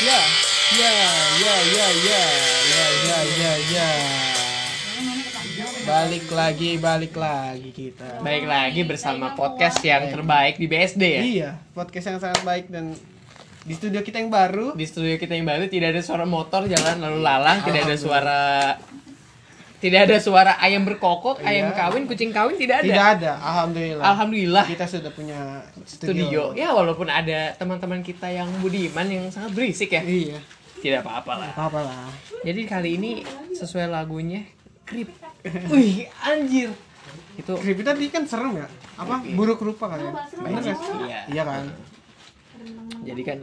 Ya, ya, ya, ya, ya, ya, ya, ya, ya. Balik lagi, balik lagi kita. Baik lagi bersama podcast yang terbaik di BSD ya. Iya, podcast yang sangat baik dan di studio kita yang baru. Di studio kita yang baru tidak ada suara motor jalan lalu lalang, tidak ada suara tidak ada suara ayam berkokok, ayam Iya. kawin, kucing kawin tidak ada. Tidak ada, alhamdulillah. Alhamdulillah Kita sudah punya studio. studio. Ya walaupun ada teman-teman kita yang budiman yang sangat berisik ya. Iya, Tidak apa-apa lah. apa lah. Jadi kali ini sesuai lagunya Creep. Wih, anjir. Itu Creepy tadi kan serem ya? Apa? Buruk rupa kan ya? Iya. Iya kan? jadi kan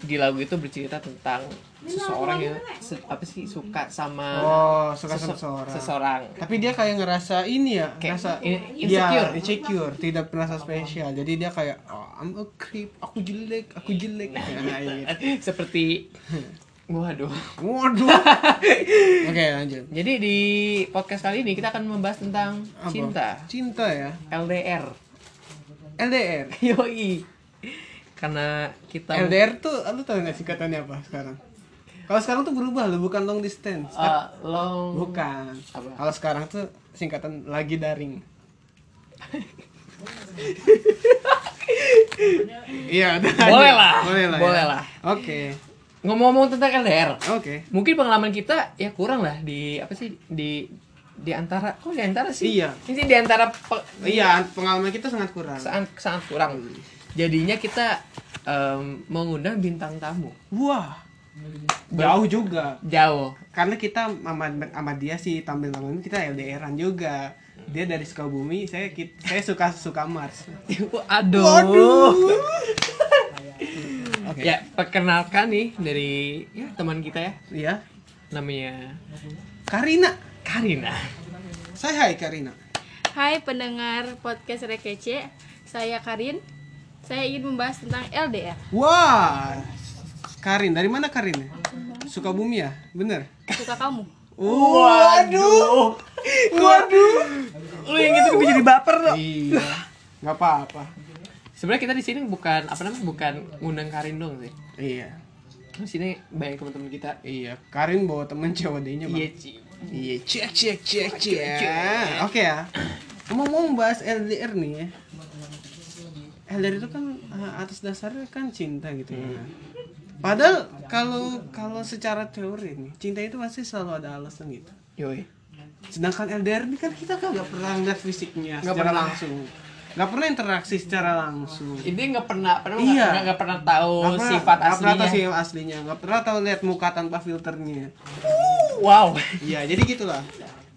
di lagu itu bercerita tentang seseorang yang se- apa sih suka sama Oh, suka sama seseorang. seseorang. Tapi dia kayak ngerasa ini ya, Kayak ngerasa in- Iya, insecure. insecure, tidak merasa spesial. Jadi dia kayak, oh, I'm a creep, aku jelek, aku jelek. Nah. Nah, gitu. Seperti waduh. Waduh. Oke, lanjut. Jadi di podcast kali ini kita akan membahas tentang Apa? cinta, Cinta ya. LDR. LDR. Yoi. Karena kita LDR tuh, lu tau gak singkatannya apa sekarang? Kalau sekarang tuh berubah loh, bukan long distance. uh, long Bukan. Kalau sekarang tuh singkatan lagi daring. Iya. Boleh lah. Boleh lah. Boleh ya. lah. Oke. ngomong-ngomong tentang LDR. Oke. Mungkin pengalaman kita ya kurang lah di apa sih di di antara kok di antara sih? Iya. Ini di antara pe- Iya, pengalaman kita sangat kurang. sangat sangat kurang. Jadinya kita em, mengundang bintang tamu Wah. Jauh juga. jauh. Karena kita sama, sama dia sih tampil tampil kita LDRan juga. Dia dari Sukabumi, saya saya suka suka Mars. Aduh. Oke. Ya, perkenalkan nih dari ya, teman kita ya, Iya. namanya Karina. Karina. Saya hai Karina. Hai pendengar podcast Rekece, saya Karin. Saya ingin membahas tentang LDR. Wah. Karin, dari mana Karin? Sukabumi ya? Bener? Suka kamu? Waduh. Waduh. Lu yang gitu bisa jadi baper loh. Iya. Gak apa-apa. Sebenarnya kita di sini bukan apa namanya? Bukan ngundang Karin dong sih. Iya. Di sini banyak teman-teman kita. Iya. Karin bawa temen COD-nya, Bang. Iya, Ci. Iya, cek cek cek cek. Oke ya. Ngomong-ngomong bahas LDR nih ya. LDR itu kan eh, atas dasarnya kan cinta gitu ya. Padahal kalau kalau secara teori nih, cinta itu pasti selalu ada alasan gitu. Yoi. Sedangkan LDR ini kan kita kan nggak pernah lihat fisiknya Nggak secara pernah. langsung. Nggak pernah interaksi secara langsung. Ini nggak pernah, pernah Iya. nggak nggak pernah tahu Nggak pernah- sifat nggak pernah tahu aslinya. sifat aslinya, nggak pernah tahu lihat muka tanpa filternya. Wow. Iya, jadi gitulah.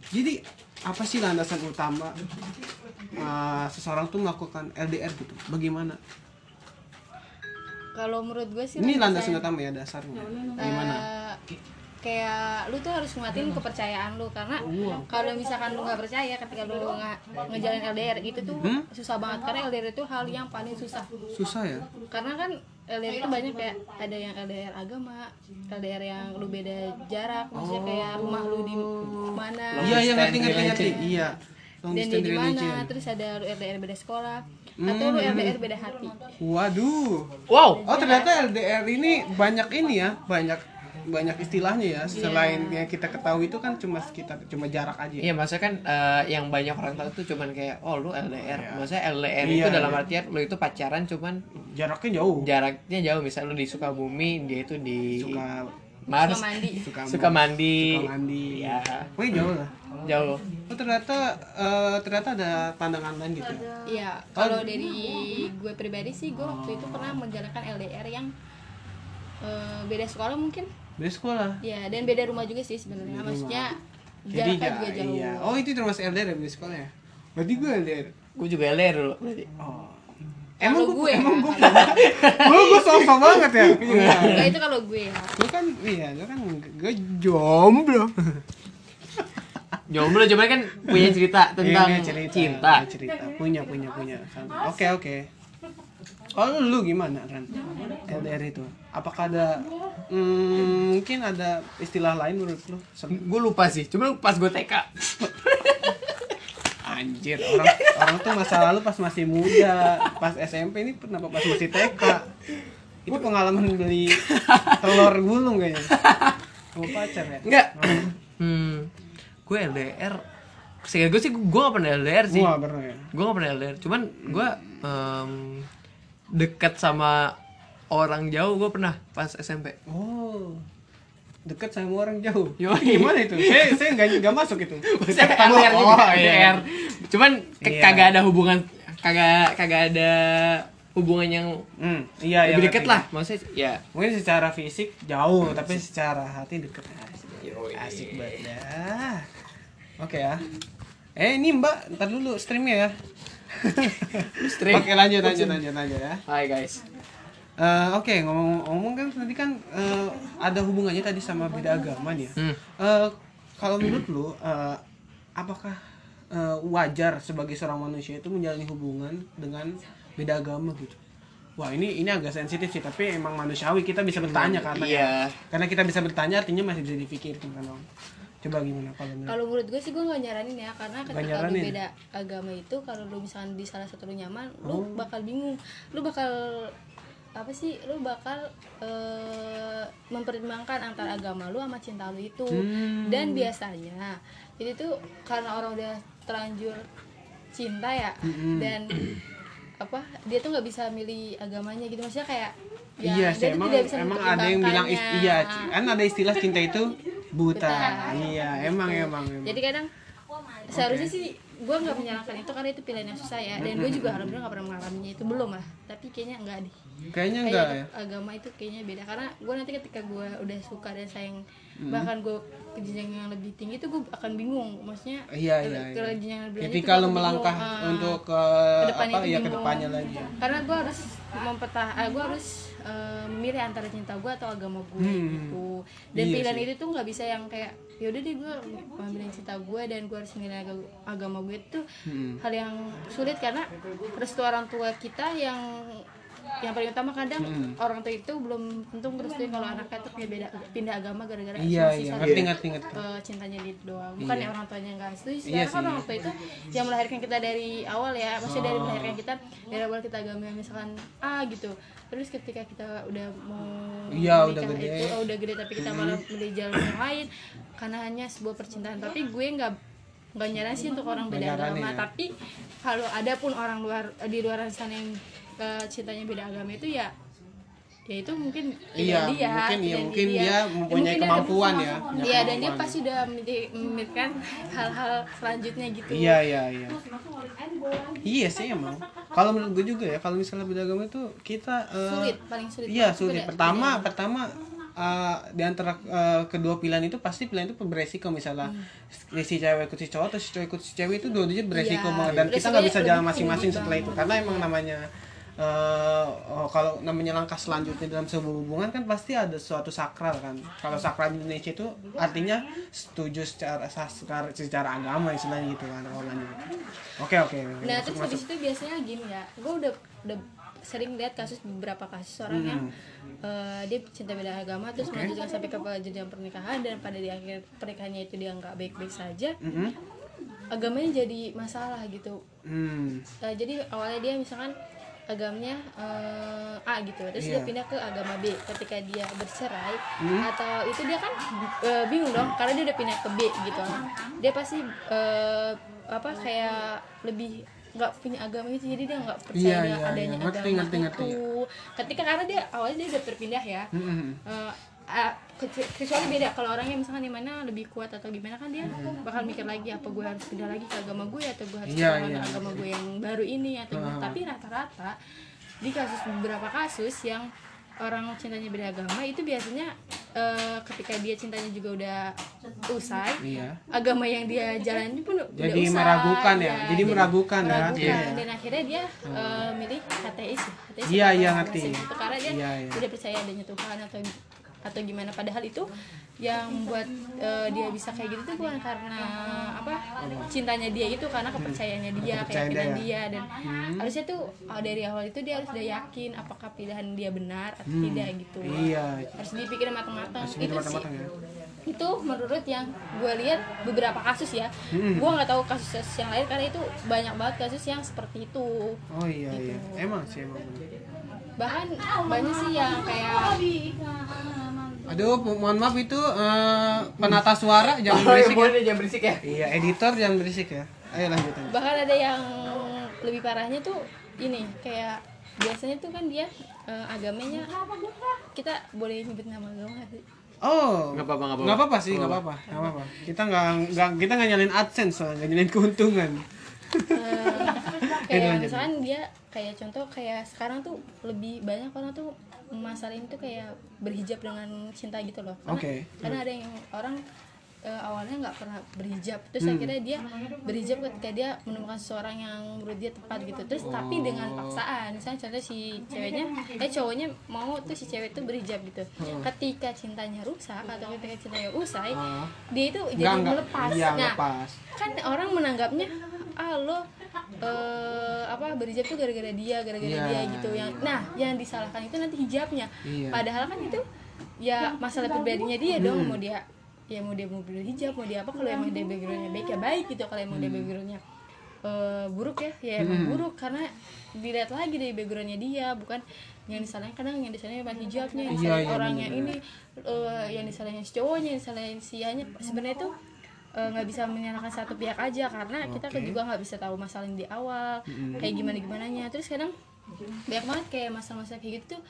Jadi apa sih landasan utama uh, seseorang tuh melakukan LDR gitu? Bagaimana? Kalau menurut gue sih Ini landasan utama ya dasarnya. eh, Gimana? kayak lu tuh harus nguatin kepercayaan lu karena kalau misalkan lu nggak percaya ketika lu nge- ngejalin LDR itu tuh Hmm? susah banget karena LDR itu hal yang paling susah Susah ya? karena kan LDR itu banyak kayak ada yang LDR agama LDR yang lu beda jarak maksudnya kayak rumah lu di mana Iya, iya ngerti ngerti ngerti. religion. Iya. Long dan dia di mana terus ada lu LDR beda sekolah atau lu LDR beda hati Waduh. Wow. Oh, ternyata LDR ini banyak ini ya, banyak banyak istilahnya ya. Selain yang kita ketahui itu kan cuma sekitar cuma jarak aja. Iya, maksudnya kan eh, yang banyak orang tahu tuh cuman kayak oh lu LDR. Maksudnya LDR Iya, itu dalam iya. artian lu itu pacaran cuman Jaraknya jauh. jaraknya jauh. Misal lu di Sukabumi, dia itu di Suka Mars. Suka mandi. suka Suka mandi. suka mandi. Iya. Pokoknya jauh lah. Jauh. Oh ternyata eh, ternyata ada pandangan lain gitu. ya? Iya, kalau dari gue pribadi sih gue waktu itu pernah menjalankan LDR yang eh, beda sekolah mungkin. Dari sekolah. Ya, dan beda rumah juga sih sebenarnya. Maksudnya Jadi jaraknya ja- juga jauh. iya. Oh itu termasuk LDR ya dari sekolah ya? Berarti gue LDR. Gue juga LDR dulu berarti. Oh. Kalau gue, emang ya, gue kalau- gue gue sofa banget ya. Enggak, itu kalau gue ya. Gue kan iya, gue kan gue jomblo. Jomblo coba kan punya cerita tentang Iya, dia cerita, cinta. cerita. Punya punya punya. Oke oke. Kalau lu gimana Ran? LDR itu? Apakah ada hmm, mungkin ada istilah lain menurut lu? Gue lupa sih, cuma pas gue TK. anjir orang orang tuh masa lalu pas masih muda pas SMP ini kenapa pas masih TK itu pengalaman beli telur gulung kayaknya sama pacar ya Enggak. Hmm. Gue LDR. Seingat gue sih gue gak pernah LDR sih. gua pernah ya Gue gak pernah LDR. Cuman gue em, dekat sama orang jauh gue pernah pas SMP. oh dekat sama orang jauh Yoi. gimana itu saya saya nggak nggak masuk itu Saya LDR juga, Oh, iya. LDR. Cuman Iya. kagak ada hubungan kagak kagak ada hubungan yang hmm, iya iya lebih deket ngerti. lah. Maksudnya ya mungkin secara fisik jauh tapi secara hati deket asik, asik banget ya oke ya eh ini mbak ntar dulu streamnya ya Stream. oke lanjut lanjut lanjut lanjut ya Hai guys. Eh, oke ngomong-ngomong kan tadi kan eh, ada hubungannya tadi sama beda agama nih ya Hmm. Eh, kalau menurut lu eh, apakah eh, wajar sebagai seorang manusia itu menjalani hubungan dengan beda agama gitu wah ini ini agak sensitif sih tapi emang manusiawi kita bisa bertanya karena Iya. karena kita bisa bertanya artinya masih bisa dipikirkan kan Om. coba gimana kalau menurut kalau menurut gue sih gue gak nyaranin ya karena ketika lu beda agama itu kalau lu misalkan di salah satu lu nyaman Oh. lu bakal bingung lu bakal apa sih lu bakal eh, mempertimbangkan antara agama lu sama cinta lu itu Hmm. dan biasanya jadi tuh karena orang udah terlanjur cinta ya Mm-mm. dan apa dia tuh nggak bisa milih agamanya gitu maksudnya kayak ya, iya dia sih tuh emang tidak bisa emang ada yang bilang iya kan ada istilah cinta itu buta, Buta. iya emang emang, emang. jadi kadang seharusnya sih gue nggak menyalahkan itu karena itu pilihan yang susah ya. Dan gue juga alhamdulillah nggak pernah mengalaminya itu belum lah. Tapi kayaknya enggak deh. Kayaknya enggak Kayak ya? agama itu kayaknya beda. Karena gue nanti ketika gue udah suka dan sayang bahkan gue ke jenjang yang lebih tinggi itu gue akan bingung. Maksudnya Iya, ke- iya, ke iya. jenjang yang lebih ketika melangkah bingung. Ah. untuk ke Ke depannya apa itu ya ke depannya lagi. Karena gue harus mempetah ah, gue harus eh, memilih antara cinta gue atau agama gue Hmm. gitu dan Iya pilihan sih. itu tuh nggak bisa yang kayak yaudah deh gue memilih cinta gue dan gue harus memilih aga- agama gue itu Hmm. hal yang sulit karena restu orang tua kita yang yang paling utama kadang Hmm. orang tua itu belum tentu ngerestuin kalau anaknya tuh punya beda pindah agama gara-gara iya iya. ngerti ngerti ngerti. Eh, cintanya di doang. Bukan Iya. yang orang tuanya nggak setuju Iya kan orang tua itu yang melahirkan kita dari awal ya. Maksudnya dari melahirkan kita dari awal kita agama misalkan A gitu. Terus ketika kita udah mau Iya, udah gede. itu oh, udah gede tapi kita malah milih jalan yang lain karena hanya sebuah percintaan. Tapi gue nggak nggak sih untuk orang beda agama. ya. tapi kalau ada pun orang luar di luar sana yang eh, cintanya beda agama itu ya ya itu mungkin Iya, dia mungkin- iya, mungkin dia. Ya, mempunyai mungkin dia ada- kemampuan ya, iya dan dia pasti udah memikirkan hal-hal selanjutnya gitu. Iya iya iya. Iya sih emang. Kalau menurut gue juga ya kalau misalnya beda agama itu kita eh, sulit paling sulit iya sulit. beda- pertama beda. pertama eh, di antara eh, kedua pilihan itu pasti pilihan itu beresiko. Misalnya si cewek ikut si cowok atau si cowok ikut si cewek itu dua-duanya beresiko Iya, banget. Dan kita resikonya nggak bisa jalan masing-masing tinggi setelah itu. Karena emang namanya oh, kalau namanya langkah selanjutnya dalam sebuah hubungan kan pasti ada suatu sakral kan. Kalau sakral di Indonesia itu artinya setuju secara secara, secara agama istilahnya gitu kan kalau lanjut. Oke oke. Nah masuk terus masuk habis itu biasanya gini ya gue udah udah sering lihat kasus beberapa kasus orang yang eh, dia cinta beda agama terus melanjutkan sampai ke jenjang pernikahan dan pada di akhir pernikahannya itu dia nggak baik-baik saja Mm-mm. agamanya jadi masalah gitu. Hmm. Eh, jadi awalnya dia misalkan agamanya eh, A gitu terus Iya. dia pindah ke agama B ketika dia bercerai Hmm. atau itu dia kan eh, bingung dong karena dia udah pindah ke B gitu dia pasti eh, apa kayak lebih nggak punya agama itu jadi dia nggak percaya Iya, dengan iya, adanya iya. Ngerti, agama ngerti, itu ngerti. ketika karena dia awalnya dia udah berpindah ya Mm-mm. Eh, ah, kece- kecuali beda kalau orangnya misalkan di mana lebih kuat atau gimana kan dia bakal mikir lagi apa gue harus pindah lagi ke agama gue atau gue harus pindah ke iya. agama gue yang baru ini atau. Ah. tapi rata-rata di kasus beberapa kasus yang orang cintanya beda agama itu biasanya eh, ketika dia cintanya juga udah usai iya agama yang dia jalani pun udah Jadi usai, meragukan ya? Jadi jadi meragukan ya? Iya. dan akhirnya dia eh, milih ateis ya. ateis Iya, iya, ngerti. Karena dia Iya, iya. tidak percaya adanya Tuhan atau atau gimana. Padahal itu yang buat eh, dia bisa kayak gitu tuh bukan karena apa cintanya dia itu karena kepercayaannya dia keyakinan dia. dia dan harusnya tuh uh, dari awal itu dia harus udah yakin apakah pilihan dia benar atau tidak gitu. Iya. Harus dipikirin matang-matang. Itu mikir sih. matang-matang ya? Itu menurut yang gue lihat beberapa kasus ya. Gue nggak tahu kasus yang lain karena itu banyak banget kasus yang seperti itu. Oh iya iya. Gitu. emang sih emang bahkan banyak sih yang kayak aduh mo- mohon maaf itu eh, penata suara jangan Oh, berisik ya. boleh jangan berisik ya. iya editor jangan berisik ya ayo lanjut aja bahkan ada yang lebih parahnya tuh ini kayak biasanya tuh kan dia eh, agamanya kita boleh nyebut nama agama sih Oh, Nggak apa-apa, nggak apa-apa. nggak apa-apa sih, nggak apa-apa, nggak apa-apa. Kita nggak nggak kita nggak nyalin adsense, soalnya nggak nyalin keuntungan. Eh, Itu kayak misalkan dia kayak contoh kayak sekarang tuh lebih banyak orang tuh masalahnya tuh kayak berhijab dengan cinta gitu loh karena, Oke. karena ada yang orang eh, awalnya nggak pernah berhijab terus Hmm. akhirnya dia berhijab ketika dia menemukan seseorang yang menurut dia tepat gitu terus tapi dengan Oh. paksaan misalnya contoh si ceweknya eh cowoknya mau tuh si cewek tuh berhijab gitu Hmm. ketika cintanya rusak atau ketika cintanya usai Oh. dia itu jadi nggak. melepas Iya, nah lepas. kan orang menanggapnya ah lo eh, apa berhijab tuh gara-gara dia gara-gara Iya, dia gitu. yang nah yang disalahkan itu nanti hijabnya. Iya. padahal kan itu ya masalah pribadinya dia dong. Mau dia ya mau dia mau berhijab mau dia apa kalau emang dia backgroundnya baik ya baik gitu. Kalau emang dia backgroundnya eh, buruk ya ya emang buruk. Karena dilihat lagi dari backgroundnya dia bukan yang disalahin kadang yang disalahin bukan hijabnya yang Iya, disalahin iya, orangnya ini eh, yang disalahin si cowoknya yang disalahin si hanya sebenarnya itu eh, nggak bisa menyalahkan satu pihak aja karena kita kan Oke. juga nggak bisa tahu masalah yang di awal kayak gimana gimana nya terus kadang banyak banget kayak masalah-masalah kayak gitu tuh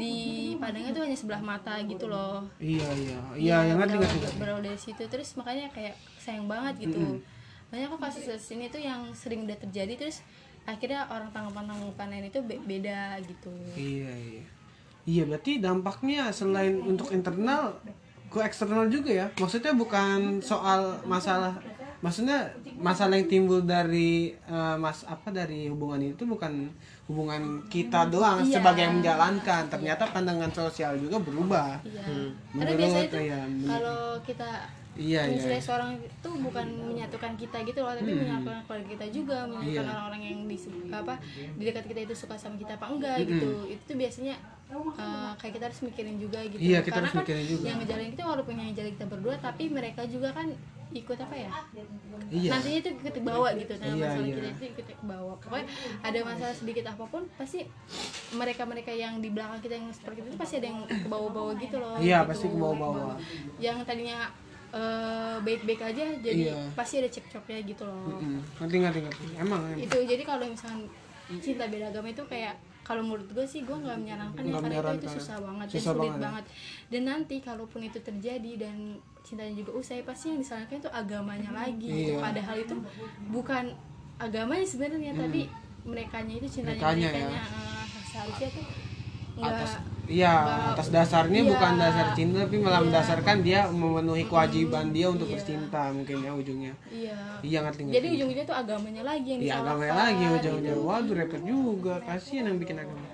dipandangnya tuh hanya sebelah mata gitu loh. Iya, iya, iya, yang ngerti ngerti. berawal dari situ. Terus makanya kayak sayang banget gitu. Banyak kok kasus-kasus ini tuh yang sering udah terjadi terus akhirnya orang tanggapan-tanggapan lain itu be- beda gitu. Iya, iya. Iya, berarti dampaknya selain untuk internal ke eksternal juga ya. Maksudnya bukan soal masalah maksudnya masalah yang timbul dari eh, mas apa dari hubungan itu bukan hubungan kita doang Iya. sebagai yang menjalankan ternyata pandangan sosial juga berubah iya Hmm. karena biasanya tuh iya, men- kalau kita iya iya misalnya seorang itu bukan menyatukan kita gitu loh tapi menyatukan keluarga kita juga menyatukan Hmm. Iya. orang-orang yang di apa di dekat kita itu suka sama kita apa enggak gitu itu tuh biasanya uh, kayak kita harus mikirin juga gitu Iya, kita karena harus mikirin juga. yang ngejalanin kita walaupun yang ngejalanin kita berdua tapi mereka juga kan ikut apa ya iya nantinya itu ikut ke bawah gitu nah Iya, masalah iya. kita itu ikut ke bawah pokoknya ada masalah sedikit apa pun pasti mereka mereka yang di belakang kita yang seperti itu pasti ada yang ke bawah-bawah gitu loh Iya, gitu. pasti ke bawah-bawah. yang tadinya eh, baik-baik aja jadi Iya. pasti ada cekcoknya gitu loh Mm, ngerti ngerti ngerti emang emang. itu jadi kalau misalnya cinta beda agama itu kayak kalau menurut gue sih gue nggak menyarankan ya karena itu, itu menyarankan. susah banget Susah dan sulit banget ya. banget dan nanti kalaupun itu terjadi dan cintanya juga usai pasti yang disalahkan itu agamanya lagi Iya. Hmm. padahal itu bukan agamanya sebenarnya tapi merekanya itu cintanya Merekanya ya. eh, seharusnya tuh nggak iya nggak- atas dasarnya iya. bukan dasar cinta tapi malah Iya. mendasarkan dia memenuhi kewajiban dia untuk Iya. bercinta mungkin ya ujungnya. Iya. Iya ngerti ngerti. Jadi ujung-ujungnya tuh agamanya lagi yang iya disalahkan agama lagi ujungnya. waduh repot juga. Kasihan yang bikin agama.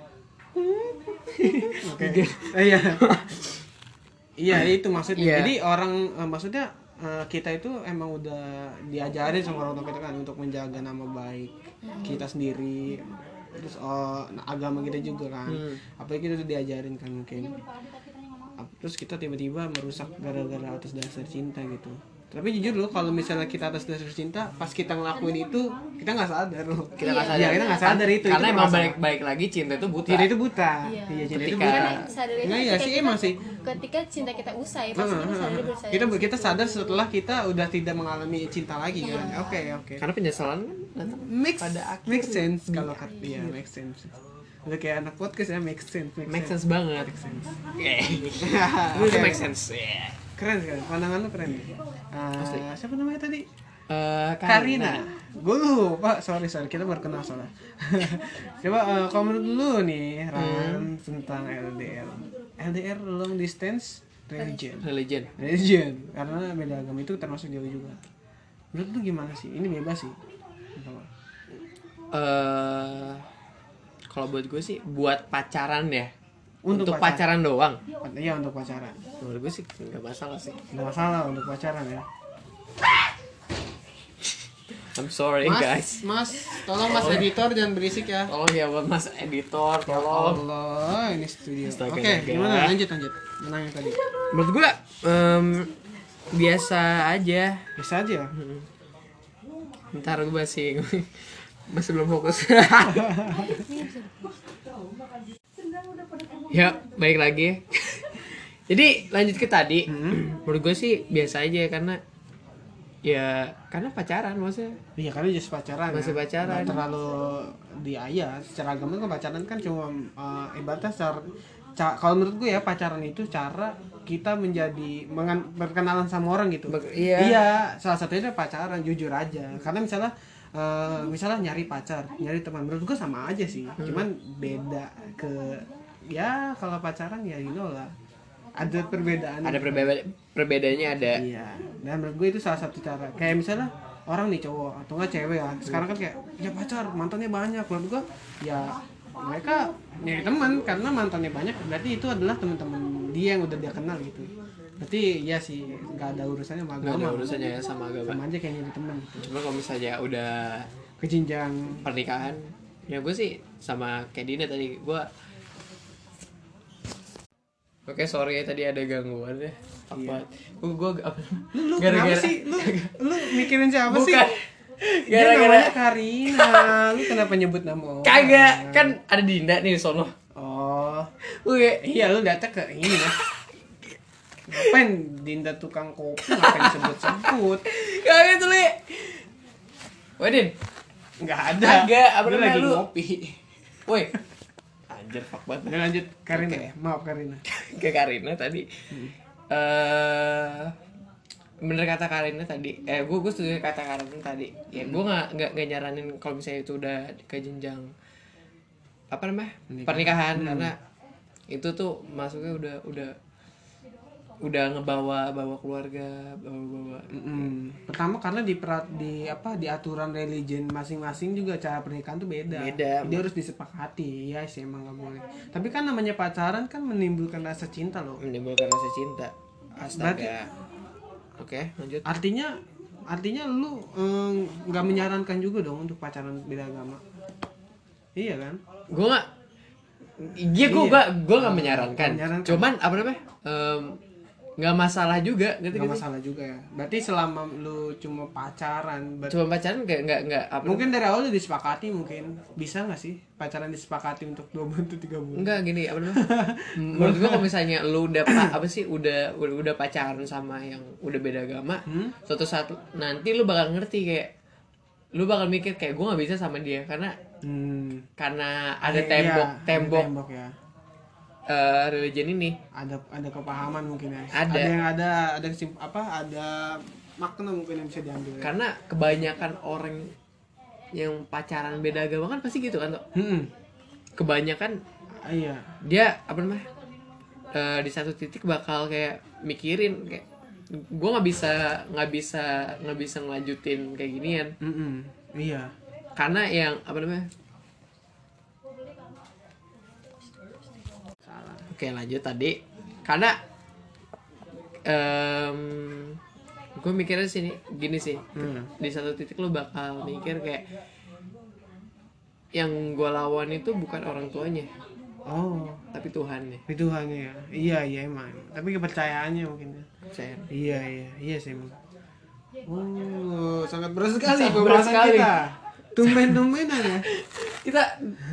Oke. Iya. Iya itu maksudnya. Iya. jadi orang eh, maksudnya eh, kita itu emang udah diajarin sama orang tua kita kan untuk menjaga nama baik kita sendiri terus nah, agama kita juga kan. Apalagi kita udah diajarin kan mungkin. Terus kita tiba-tiba merusak gara-gara atas dasar cinta gitu tapi jujur loh kalau misalnya kita atas dasar cinta pas kita ngelakuin itu kita nggak sadar loh Kita nggak sadar. Iya, kita nggak sadar itu Karena itu emang baik baik lagi cinta itu buta. cinta itu buta Iya. iya cinta itu Ketika- buta karena sadarnya Nggak, iya ketika sih, kita- emang sih. ketika cinta kita usai pasti kita Heeh, sadar heeh. baru sadar kita kita sadar setelah kita udah tidak mengalami cinta lagi kan Iya. oke oke Karena penyesalan kan make pada akhir. make sense kalau kata iya make sense udah kayak anak podcast ya make sense make, Make sense banget. Eh, Oke. Itu make sense. Yeah. Keren sekali pandangan lu keren uh, siapa namanya tadi Eh, Karina. Gue lupa, sorry sorry kita baru kenal soalnya. Coba eh, kalau menurut lu nih Ran tentang LDR. LDR long distance religion. Religion. Religion karena beda agama itu termasuk jauh juga. Menurut lu gimana sih? Ini bebas sih. Eh kalau buat gue sih buat pacaran ya untuk, pacar. pacaran doang Iya untuk pacaran. menurut gue sih nggak masalah sih Nggak masalah untuk pacaran ya. I'm sorry Mas, guys Mas, tolong Mas editor jangan berisik ya. tolong ya buat mas editor Ya tolong Allah, ini studio. Oke, naga. gimana? Lanjut lanjut. Menang yang tadi. menurut gue em, biasa aja Bisa aja. ntar gue masih masih belum fokus ya baik lagi. Jadi lanjut ke tadi. Menurut gue sih biasa aja karena ya karena pacaran maksudnya. Iya karena just pacaran Masih ya. pacaran. Nggak terlalu di ayat secara agama kan pacaran kan cuma uh, ibaratnya secara ca- kalau menurut gue ya pacaran itu cara kita menjadi mengan- berkenalan sama orang gitu. Ber- iya. salah satunya pacaran jujur aja. Karena misalnya uh, misalnya nyari pacar nyari teman menurut gue sama aja sih Hmm. cuman beda ke ya kalau pacaran ya you know lah ada perbedaan ada perbeda perbedaannya ada Iya, dan menurut gue itu salah satu cara. Kayak misalnya orang nih cowok atau enggak cewek ya. Sekarang kan kayak ya pacar, mantannya banyak. Menurut gue ya mereka nyari teman karena mantannya banyak berarti itu adalah teman-teman dia yang udah dia kenal gitu. Berarti ya sih nggak ada urusannya sama nggak ada agama. urusannya ya sama agama Sama aja kayak nyari teman gitu. cuma kalau misalnya udah Ke jenjang pernikahan ya gue sih sama kayak Dina tadi gue Oke sorry ya tadi ada gangguan ya apa gue gue apa lu kenapa sih? Lu lu mikirin siapa sih? bukan Dia gara-gara namanya Karina. lu kenapa nyebut nama orang? kagak kan ada Dinda nih sono Oh. Oke Iya lu datang ke ini. Ngapain Dinda tukang kopi? Ngapain sebut-sebut? kagak tuh le. Wadin Nggak ada. Kagak, apa Lu namanya lagi lu? ngopi. woi. Anjir fuck banget. Udah lanjut Karina. Ya. Maaf Karina. ke Karina tadi. Eh bener kata Karina tadi. Eh gue gue setuju kata Karina tadi. Ya gue nggak nggak nggak nyaranin kalau misalnya itu udah ke jenjang apa namanya pernikahan. karena itu tuh masuknya udah udah udah ngebawa bawa keluarga bawa bawa Mm-mm. Pertama karena di perat di apa di aturan religion masing-masing juga cara pernikahan tuh beda. Beda. Dia harus disepakati. Ya sih emang nggak boleh. Tapi kan namanya pacaran kan menimbulkan rasa cinta loh. menimbulkan rasa cinta astaga oke lanjut Artinya artinya lu eh, nggak menyarankan juga dong untuk pacaran beda agama. Iya kan? gue nggak iya gue gak gue nggak menyarankan. Menyarankan. cuman apa namanya Em, nggak masalah juga Gak nggak masalah juga ya. Berarti selama lu cuma pacaran, ber- cuma pacaran nggak nggak nggak apa mungkin dari awal udah disepakati mungkin bisa nggak sih pacaran disepakati untuk dua bulan atau tiga bulan? Enggak gini apa namanya? Menurut gua kalau misalnya lu udah pa- apa sih udah udah, pacaran sama yang udah beda agama, Hmm? suatu saat nanti lu bakal ngerti kayak lu bakal mikir kayak gua nggak bisa sama dia karena Hmm. karena ada Iya, tembok ada tembok tembok ya. Eh, religion ini. Ada ada kepahaman mungkin ya. Ada. yang ada ada kesim- apa ada makna mungkin yang bisa diambil. Ya. Karena kebanyakan orang yang pacaran beda agama kan pasti gitu kan tuh. Hmm. Kebanyakan Ah, Iya. dia apa namanya? eh, di satu titik bakal kayak mikirin kayak gue nggak bisa nggak bisa nggak bisa ngelanjutin kayak ginian Mm-mm. Iya. karena yang apa namanya oke lanjut tadi karena em gue mikirnya sini gini sih Hmm. di satu titik lu bakal mikir kayak yang gue lawan itu bukan orang tuanya Oh, tapi Tuhannya itu hanya ya. Iya iya emang. Tapi kepercayaannya mungkin ya. saya Iya iya iya sih emang. Oh, sangat berat sekali pembahasan kita. Tumben-tumbenan ya. kita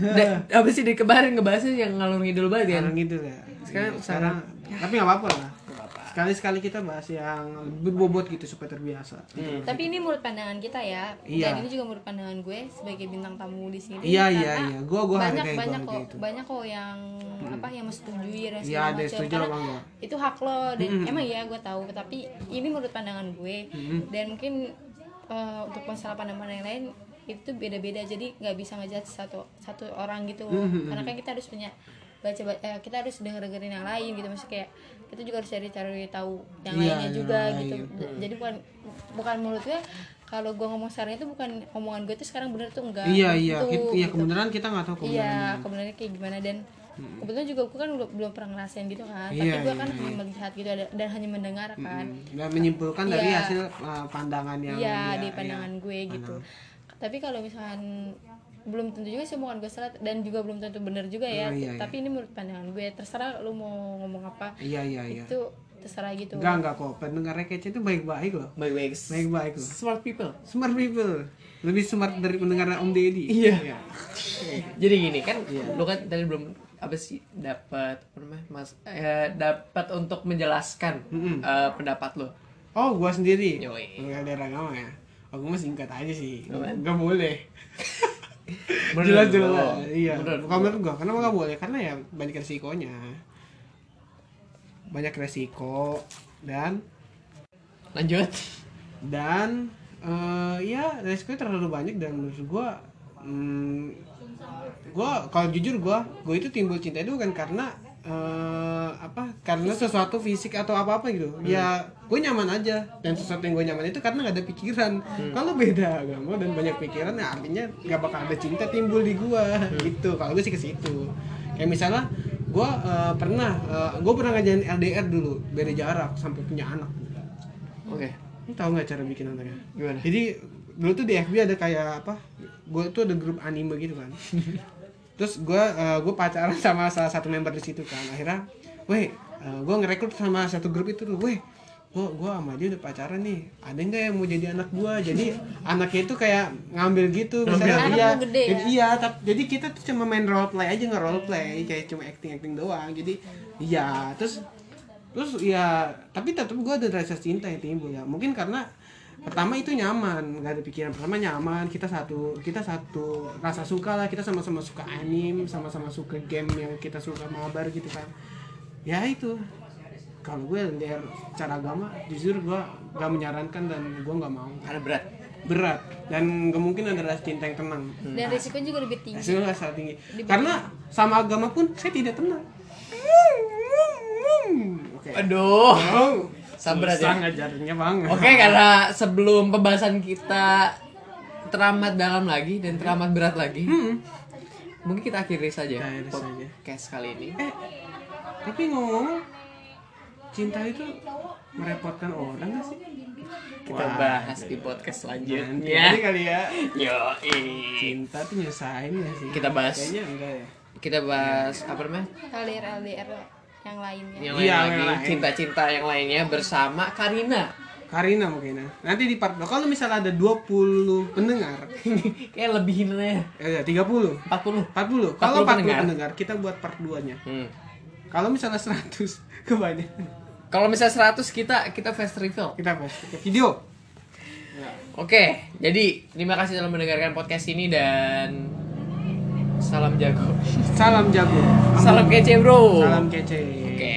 da- apa sih di kemarin ngebahasnya yang ngalur ngidul banget kan Sekarang gitu ya. Sekarang- Iya, sekarang tapi nggak apa-apa lah. Sekali-sekali kita bahas yang berbobot gitu supaya terbiasa. Tapi ini menurut pandangan kita ya. Iya. Dan ini juga menurut pandangan gue sebagai bintang tamu di sini. Iya, iya, Karena iya. Gua- gua banyak hargai, gua banyak hargai kok itu. banyak kok yang apa yang menyetujui dan Iya, segala yang macam. setuju Karena itu hak lo dan emang ya gue tahu. Tapi ini menurut pandangan gue dan mungkin eh, untuk masalah pandangan yang lain itu beda-beda jadi nggak bisa ngejudge satu satu orang gitu karena kan kita harus punya baca eh, kita harus denger dengerin yang lain gitu maksudnya kayak kita juga harus cari cari tahu yang Iya, lainnya juga lain. gitu jadi bukan bukan menurut gue kalau gue ngomong sekarang itu bukan omongan gue tuh sekarang bener tuh enggak Iya iya, Gitu, Kita- iya gitu. kebenaran kita nggak tahu kebenaran. iya kebenarannya kayak gimana dan kebetulan juga aku kan belum, belum pernah ngerasain gitu kan Iya, tapi gue iya, kan iya. hanya melihat gitu ada- dan hanya mendengar kan dan menyimpulkan dari Iya. hasil uh, pandangan yang Iya dia- di pandangan iya. gue gitu. Tapi kalau misalkan belum tentu juga sih omongan gue salah dan juga belum tentu benar juga ya. Oh, iya, iya. Tapi ini menurut pandangan gue terserah lu mau ngomong apa iya iya iya itu terserah gitu. enggak enggak kok pendengar kece itu baik-baik loh Baik-baik. baik-baik loh Smart people. smart people lebih smart dari pendengar Om Deddy Iya. Jadi gini kan, lu kan tadi belum apa sih dapat apa namanya mas eh, dapat untuk menjelaskan Mm-mm. eh, pendapat lo. oh gua sendiri Yoi. Enggak ada agama ya oh gua mah singkat aja sih. Nggak boleh. Jelas jelas. iya. Menurut bukan lo. menurut gua. Kenapa nggak boleh? Karena ya banyak resikonya. Banyak resiko dan Lanjut. dan eh, ya resikonya terlalu banyak dan menurut gua hmm, gua kalau jujur gua gua itu timbul cinta itu bukan karena eh, apa karena sesuatu fisik atau apa apa gitu ya gue nyaman aja dan sesuatu yang gue nyaman itu karena nggak ada pikiran kalau beda agama dan banyak pikiran ya artinya nggak bakal ada cinta timbul di gua gitu kalau gue sih ke situ kayak misalnya gua eh, pernah gue pernah ngajarin LDR dulu beda jarak sampai punya anak Oke. Lu tahu nggak cara bikin anaknya? Gimana? Jadi dulu tuh di FB ada kayak apa? Gue tuh ada grup anime gitu kan. Terus gue gue pacaran sama salah satu member di situ kan. Akhirnya, weh, gue ngerekrut sama satu grup itu tuh, weh, gue gue sama dia udah pacaran nih. Ada nggak yang mau jadi anak gue? Jadi anaknya itu kayak ngambil gitu, misalnya Anak iya, gede ya? jadi iya. tap- jadi kita tuh cuma main role play aja nggak role play, kayak cuma acting acting doang. Jadi iya, terus terus ya tapi tetap gue ada rasa cinta yang timbul ya mungkin karena pertama itu nyaman nggak ada pikiran. Pertama nyaman kita satu kita satu rasa suka lah. Kita sama-sama suka anim sama-sama suka game yang kita suka mabar gitu kan. Ya itu. Kalau gue LDR secara agama jujur gue gak menyarankan dan gue nggak mau. Karena berat. berat. Dan gak mungkin ada rasa cinta yang tenang. Dan risikonya juga lebih tinggi. hasilnya rasa tinggi. Karena sama agama pun saya tidak tenang. Oke Aduh. Oh, Sabar susah aja. ngajarnya banget. Oke, karena sebelum pembahasan kita teramat dalam lagi dan teramat berat lagi, mungkin kita akhiri saja akhiri saja. podcast kali ini. Eh, tapi ngomong cinta itu merepotkan orang gak sih? Kita Wah. bahas di podcast Nanti selanjutnya. kali ya. Yo, Cinta tuh nyusahin gak sih? Kita bahas. Kayaknya enggak ya. kita bahas apa namanya? LDR LDR yang lainnya. Yang Iya, lain lagi, lain. cinta-cinta yang lainnya bersama Karina. Karina mungkin ya. Nanti di part 2 kalau misalnya ada 20 pendengar, Kayak lebihin aja. eh 30, 40. 40. Kalau 40 40 pendengar. pendengar. kita buat part 2-nya. Hmm. Kalau misalnya 100 kebanyakan. Kalau misalnya 100 kita kita fast reveal. Kita post ke video. Oke, jadi terima kasih telah mendengarkan podcast ini dan salam jago. Salam jago. Salam kece, Bro. Salam kece. Oke.